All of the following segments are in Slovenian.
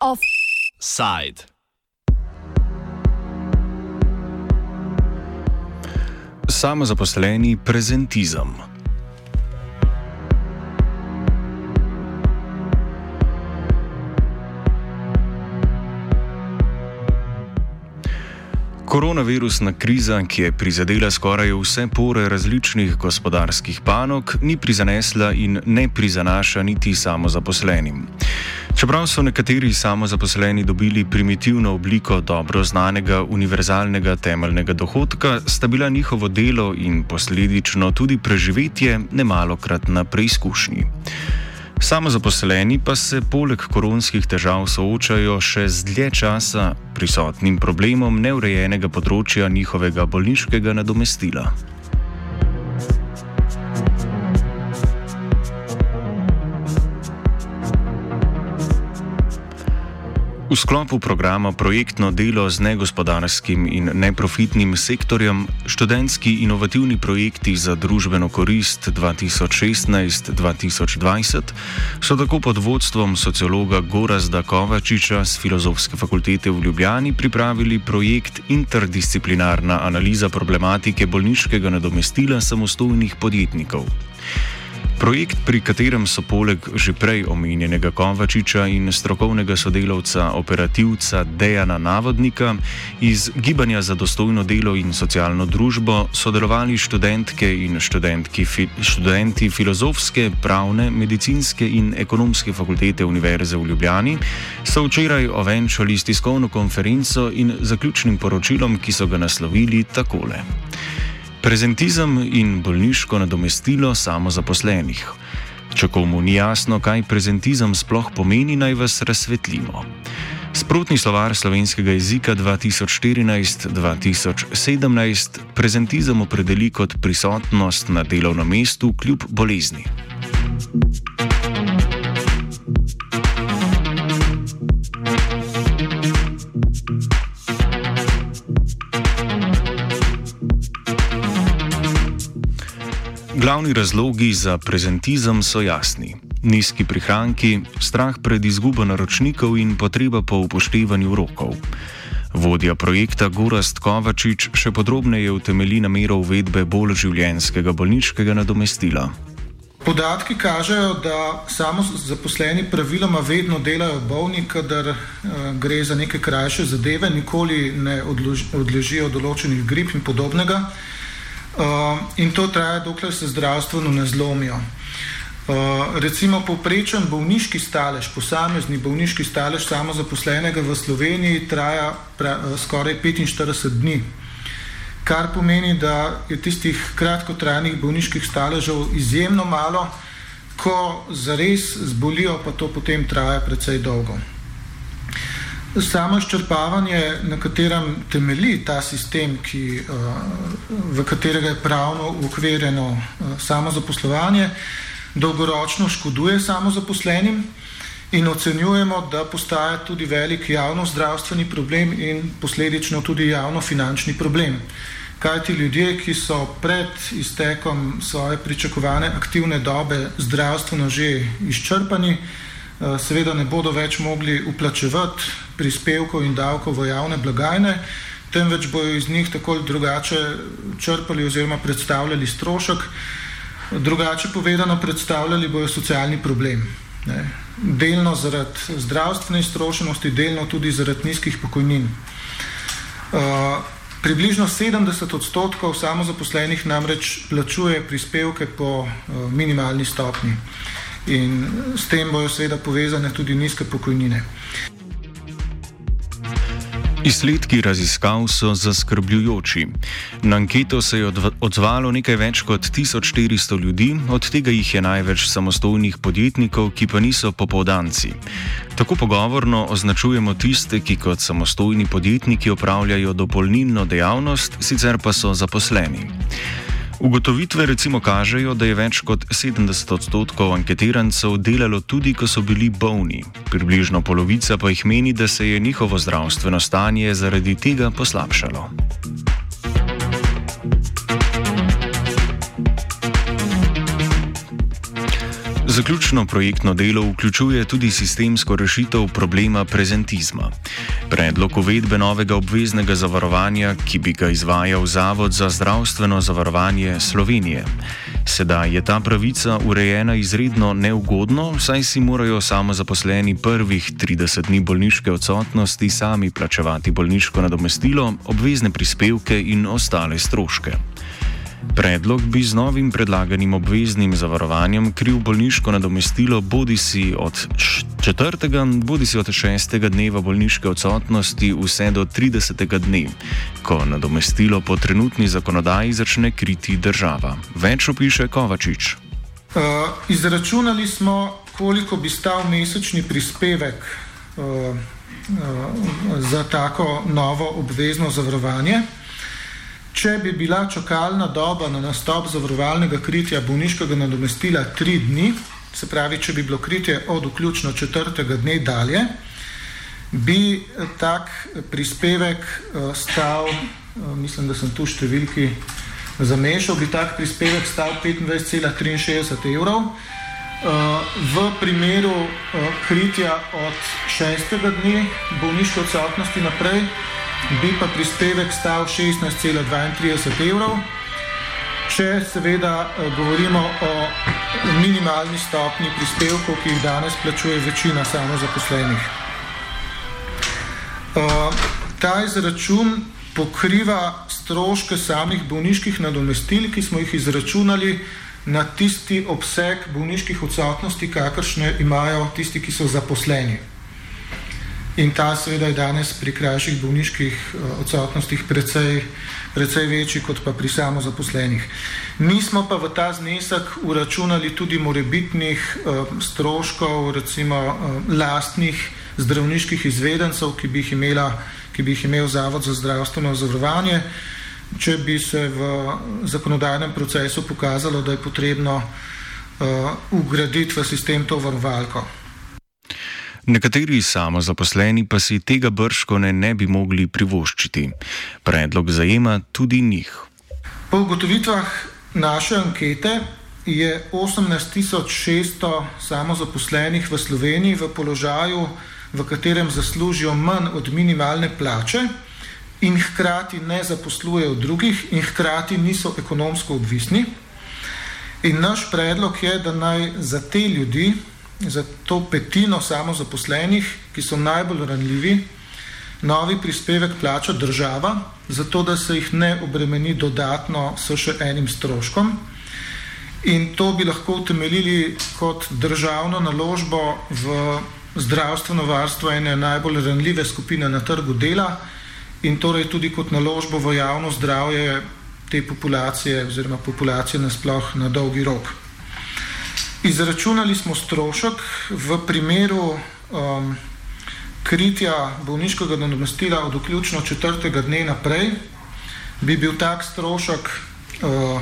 Offside. Samozaposleni prezentizem. Koronavirusna kriza, ki je prizadela skoraj vse pore različnih gospodarskih panog, ni prizanesla in ne prizanaša niti samozaposlenim. Čeprav so nekateri samozaposleni dobili primitivno obliko dobro znanega univerzalnega temeljnega dohodka, sta bila njihovo delo in posledično tudi preživetje nemalokrat na preizkušnji. Samozaposleni pa se poleg koronskih težav soočajo še z dlje časa prisotnim problemom neurejenega področja njihovega bolniškega nadomestila. V sklopu programa Projektno delo z negospodarskim in neprofitnim sektorjem študentski inovativni projekti za družbeno korist 2016-2020 so tako pod vodstvom sociologa Gorazda Kovačiča z Filozofske fakultete v Ljubljani pripravili projekt Interdisciplinarna analiza problematike bolniškega nadomestila samostojnih podjetnikov. Projekt, pri katerem so poleg že prej omenjenega Kovačiča in strokovnega sodelavca operativca Dejana Navodnika iz Gibanja za dostojno delo in socialno družbo sodelovali študentke in fi, študenti filozofske, pravne, medicinske in ekonomske fakultete Univerze v Ljubljani, so včeraj ovenčali s tiskovno konferenco in zaključnim poročilom, ki so ga naslovili takole. Prezentizem in bolniško nadomestilo samozaposlenih. Če komu ni jasno, kaj prezentizem sploh pomeni, naj vas razsvetlimo. Sprotni slovar slovenskega jezika 2014-2017 prezentizem opredeli kot prisotnost na delovnem mestu kljub bolezni. Glavni razlogi za prezentizem so jasni: nizki prihranki, strah pred izgubo naročnikov in potreba po upoštevanju rokov. Vodja projekta Gorast Kovačič še podrobneje utemelji namero uvedbe bolj življenskega bolniškega nadomestila. Podatki kažejo, da samo zaposleni praviloma vedno delajo bolni, kadar uh, gre za neke krajše zadeve, nikoli ne odležijo določenih grip in podobnega. Uh, in to traja, dokler se zdravstveno ne zlomijo. Uh, recimo, povprečen bolniški stalež, posamezni bolniški stalež samozaposlenega v Sloveniji traja pra, uh, skoraj 45 dni, kar pomeni, da je tistih kratkotrajnih bolniških staležev izjemno malo, ko zares zbolijo, pa to potem traja precej dolgo. Samo izčrpavanje, na katerem temelji ta sistem, ki, uh, v katerega je pravno ukvirjeno uh, samo zaposlovanje, dolgoročno škoduje samo zaposlenim in ocenjujemo, da postaja tudi velik javno zdravstveni problem in posledično tudi javno finančni problem. Kaj ti ljudje, ki so pred iztekom svoje pričakovane aktivne dobe zdravstveno že izčrpani, uh, seveda ne bodo več mogli uplačevati prispevkov in davkov v javne blagajne, temveč bojo iz njih tako ali drugače črpali oziroma predstavljali strošek, drugače povedano, predstavljali bojo socialni problem. Ne. Delno zaradi zdravstvene iztrošenosti, delno tudi zaradi nizkih pokojnin. Uh, približno 70 odstotkov samozaposlenih namreč plačuje prispevke po uh, minimalni stopni in s tem bojo seveda povezane tudi nizke pokojnine. Izsledki raziskav so zaskrbljujoči. Na anketo se je odzvalo nekaj več kot 1400 ljudi, od tega jih je največ samostojnih podjetnikov, ki pa niso popovdanci. Tako pogovorno označujemo tiste, ki kot samostojni podjetniki opravljajo dopolnilno dejavnost, sicer pa so zaposleni. Ugotovitve recimo kažejo, da je več kot 70 odstotkov anketirancev delalo tudi, ko so bili bolni. Približno polovica pa jih meni, da se je njihovo zdravstveno stanje zaradi tega poslabšalo. Zaključno projektno delo vključuje tudi sistemsko rešitev problema prezentizma. Predlog uvedbe novega obveznega zavarovanja, ki bi ga izvajal Zavod za zdravstveno zavarovanje Slovenije. Sedaj je ta pravica urejena izredno neugodno, saj si morajo samozaposleni prvih 30 dni bolniške odsotnosti sami plačevati bolniško nadomestilo, obvezne prispevke in ostale stroške. Predlog bi z novim predlaganim obveznim zavarovanjem kril bolniško nadomestilo bodi si od četrtega, bodi si od šestega dneva bolniške odsotnosti vse do 30. dne, ko nadomestilo po trenutni zakonodaji začne kriti država. Več opiše Kovačič. Uh, izračunali smo, koliko bi stal mesečni prispevek uh, uh, za tako novo obvezno zavarovanje. Če bi bila čakalna doba na nastop zavarovalnega kritja bolniškega nadomestila tri dni, se pravi, če bi bilo kritje od vključno četrtega dne dalje, bi tak prispevek uh, stal, mislim, da sem tu številki zamešal, bi tak prispevek stal 25,63 evrov. V primeru kritja od šestega dne bolniške odsotnosti naprej bi pa prispevek stal 16,32 evrov. Če seveda eh, govorimo o minimalni stopni prispevkov, ki jih danes plačuje večina samozaposlenih. Eh, ta izračun pokriva stroške samih bolniških nadomestil, ki smo jih izračunali na tisti obseg bolniških odsotnosti, kakršne imajo tisti, ki so zaposleni. In ta seveda je danes pri krajših bolniških eh, odsotnostih precej, precej večji kot pa pri samozaposlenih. Mi smo pa v ta znesek uračunali tudi morebitnih uh, stroškov, recimo uh, lastnih zdravniških izvedencev, ki bi jih, imela, ki bi jih imel Zavod za zdravstveno zavarovanje, če bi se v zakonodajnem procesu pokazalo, da je potrebno uh, ugraditi v sistem to varovalko. Nekateri samozaposleni pa si tega brškone ne bi mogli privoščiti. Predlog zajema tudi njih. Po ugotovitvah naše ankete je 18.600 samozaposlenih v Sloveniji v položaju, v katerem zaslužijo manj od minimalne plače in hkrati ne zaposlujejo drugih in hkrati niso ekonomsko odvisni. In naš predlog je, da naj za te ljudi za to petino samozaposlenih, ki so najbolj ranljivi, novi prispevek plača država, zato da se jih ne obremeni dodatno s še enim stroškom. In to bi lahko utemeljili kot državno naložbo v zdravstveno varstvo ene najbolj ranljive skupine na trgu dela in torej tudi kot naložbo v javno zdravje te populacije oziroma populacije nasploh na dolgi rok. Izračunali smo strošek v primeru um, kritja bolniškega nadomestila od vključno četrtega dne naprej, bi bil tak strošek uh,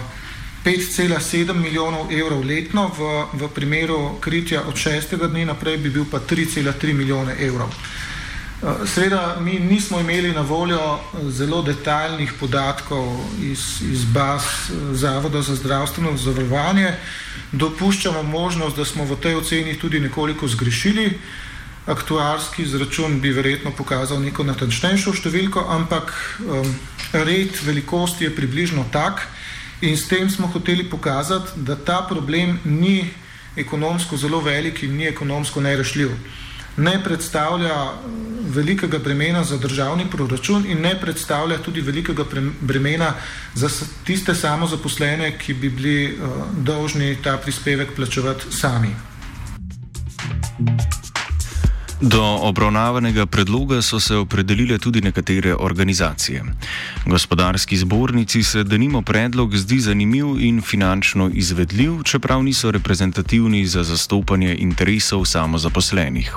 5,7 milijonov evrov letno, v, v primeru kritja od šestega dne naprej bi bil pa 3,3 milijone evrov. Uh, Sveda, mi nismo imeli na voljo uh, zelo detaljnih podatkov iz, iz baz uh, Zavoda za zdravstveno zavarovanje dopuščamo možnost, da smo v tej oceni tudi nekoliko zgrešili. Aktuarski izračun bi verjetno pokazal neko natančnejšo številko, ampak um, red velikosti je približno tak in s tem smo hoteli pokazati, da ta problem ni ekonomsko zelo velik in ni ekonomsko nerešljiv ne predstavlja velikega bremena za državni proračun in ne predstavlja tudi velikega bremena za tiste samozaposlene, ki bi bili uh, dolžni ta prispevek plačevati sami. Thank you. Do obravnavanega predloga so se opredelile tudi nekatere organizacije. Gospodarski zbornici se denimo predlog zdi zanimiv in finančno izvedljiv, čeprav niso reprezentativni za zastopanje interesov samozaposlenih.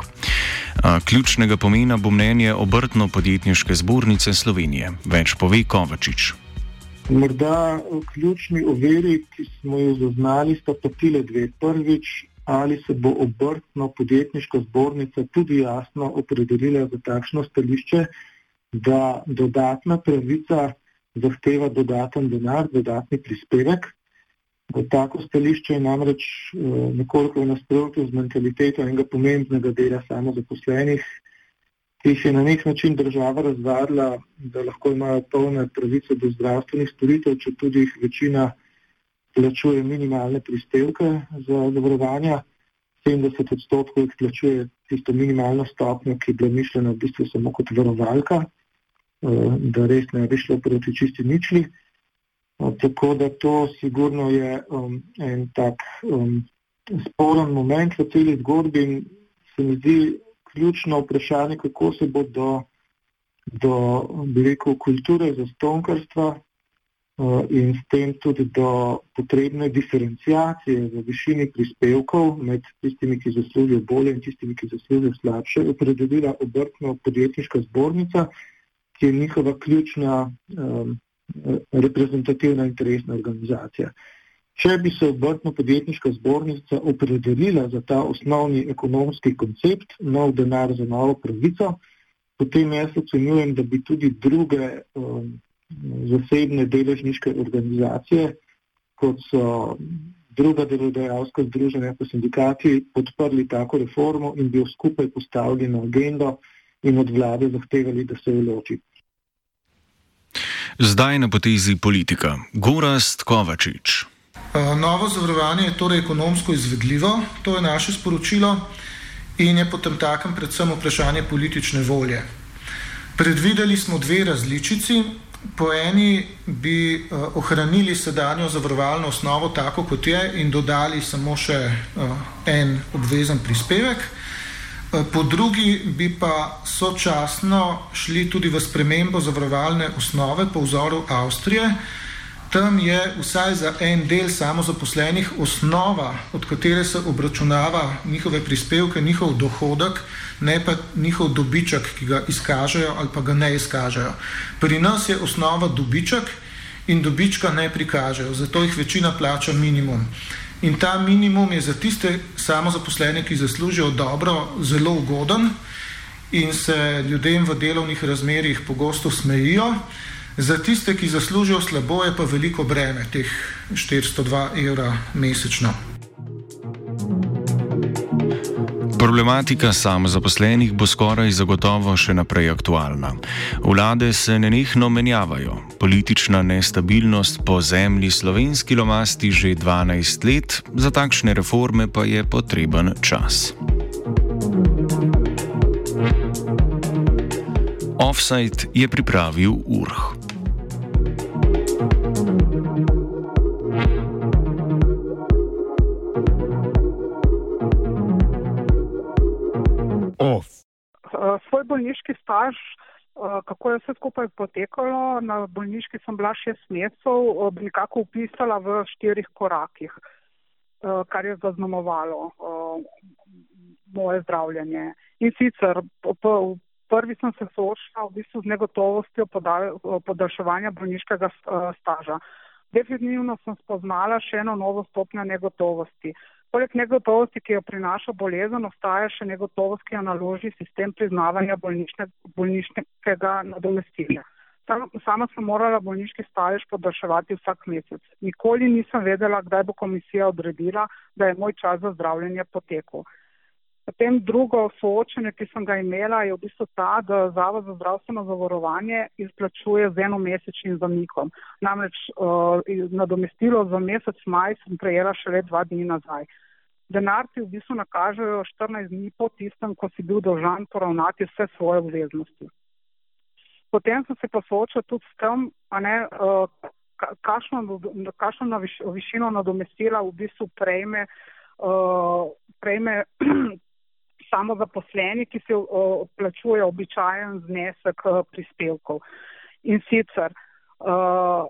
A ključnega pomena bo mnenje obrtno-podjetniške zbornice Slovenije. Več pove Kovačič. Morda ključni oviri, ki smo jo zaznali, sta pa tile dve. Prvič, ali se bo obrtno podjetniška zbornica tudi jasno opredelila za takšno stališče, da dodatna pravica zahteva dodaten denar, dodatni prispevek. Tako stališče je namreč nekoliko v nasprotju z mentaliteto enega pomembnega dela samozaposlenih, ki jih je na nek način država razvadila, da lahko imajo polne pravice do zdravstvenih storitev, če tudi jih večina plačuje minimalne prispevke za zavarovanja. 70 odstotkov jih plačuje tisto minimalno stopnjo, ki je bila mišljena v bistvu samo kot varovalka, eh, da res ne bi šlo proti čisti ničli. Eh, tako da to sigurno je um, en tak um, sporen moment v celi zgodbi in se mi zdi ključno vprašanje, kako se bo do, do rekel, kulture zastonkarstva in s tem tudi do potrebne diferencijacije v višini prispevkov med tistimi, ki zaslužijo bolje in tistimi, ki zaslužijo slabše, opredelila obrtno podjetniška zbornica, ki je njihova ključna um, reprezentativna interesna organizacija. Če bi se obrtno-podjetniška zbornica opredelila za ta osnovni ekonomski koncept, nov denar za novo pravico, potem jaz ocenjujem, da bi tudi druge um, zasebne deležniške organizacije, kot so druga delodajalska združenja po sindikati, podprli tako reformo in bi jo skupaj postavili na agendo in od vlade zahtevali, da se jo loči. Zdaj na potezi politika. Gorast Kovačič. Eh, novo zavarovanje je torej ekonomsko izvedljivo, to je naše sporočilo in je potem takem predvsem vprašanje politične volje. Predvideli smo dve različici. Po eni bi uh, ohranili sedanjo zavarovalno osnovo tako, kot je, in dodali samo še uh, en obvezen prispevek. Uh, po drugi bi pa sočasno šli tudi v spremembo zavarovalne osnove po vzoru Avstrije, Tam je vsaj za en del samozaposlenih osnova, od katere se obračunava njihove prispevke, njihov dohodek, ne pa njihov dobiček, ki ga izkažejo ali pa ga ne izkažejo. Pri nas je osnova dobiček in dobička ne prikažejo, zato jih večina plača minimum. In ta minimum je za tiste samozaposlene, ki zaslužijo dobro, zelo ugoden in se ljudem v delovnih razmerjih pogosto smejijo. Za tiste, ki zaslužijo slabo, je pa veliko breme, teh 402 evra mesečno. Problematika samozaposlenih bo skoraj zagotovo še naprej aktualna. Vlade se nenehno menjavajo, politična nestabilnost po zemlji slovenski lomasti že 12 let, za takšne reforme pa je potreben čas. Offside je pripravil Urh. Staž, eh, kako je vse skupaj potekalo. Na bolniški sem bila šest mesecev, bi nekako upisala v štirih korakih, eh, kar je zaznamovalo eh, moje zdravljenje. In sicer prvi sem se soočila v bistvu z negotovostjo podaljševanja bolniškega staža. Definitivno sem spoznala še eno novo stopnjo negotovosti. Poleg negotovosti, ki jo prinaša bolezen, ostaja še negotovost, ki jo naloži sistem priznavanja bolnišne, bolniškega nadomestila. Sama sem morala bolniški stalež podaljševati vsak mesec. Nikoli nisem vedela, kdaj bo komisija odredila, da je moj čas za zdravljenje potekel. Potem drugo soočenje, ki sem ga imela, je v bistvu ta, da Zavod za zdravstveno zavarovanje izplačuje z enomesečnim zamikom. Namreč uh, nadomestilo za mesec maj sem prejela šele dva dni nazaj. Denar ti v bistvu nakažejo 14 dni po tistem, ko si bil dolžan poravnati vse svoje obveznosti. Potem sem se pa soočila tudi s tem, ne, uh, kakšno višino nadomestila v bistvu prejme, uh, prejme samo zaposleni, ki se plačujejo običajen znesek eh, prispevkov. In sicer, uh,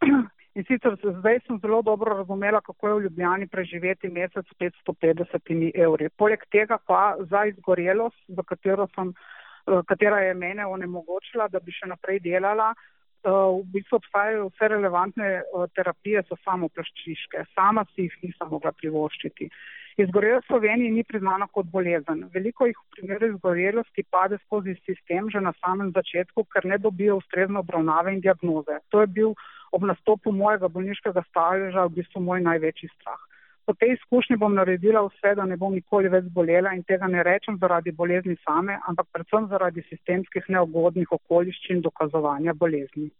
in sicer zdaj sem zelo dobro razumela, kako je v Ljubljani preživeti mesec s 550 evri. Poleg tega pa za izgorelost, za katero sem, uh, katera je mene onemogočila, da bi še naprej delala, uh, v bistvu obstajajo vse relevantne uh, terapije, so samo plaščiške. Sama si jih nisem mogla privoščiti. Izgorelost v Sloveniji ni priznana kot bolezen. Veliko jih v primeru izgorelosti pade skozi sistem že na samem začetku, ker ne dobijo ustrezne obravnave in diagnoze. To je bil ob nastopu mojega bolniškega staleža v bistvu moj največji strah. Po tej izkušnji bom naredila vse, da ne bom nikoli več bolela in tega ne rečem zaradi bolezni same, ampak predvsem zaradi sistemskih neugodnih okoliščin dokazovanja bolezni.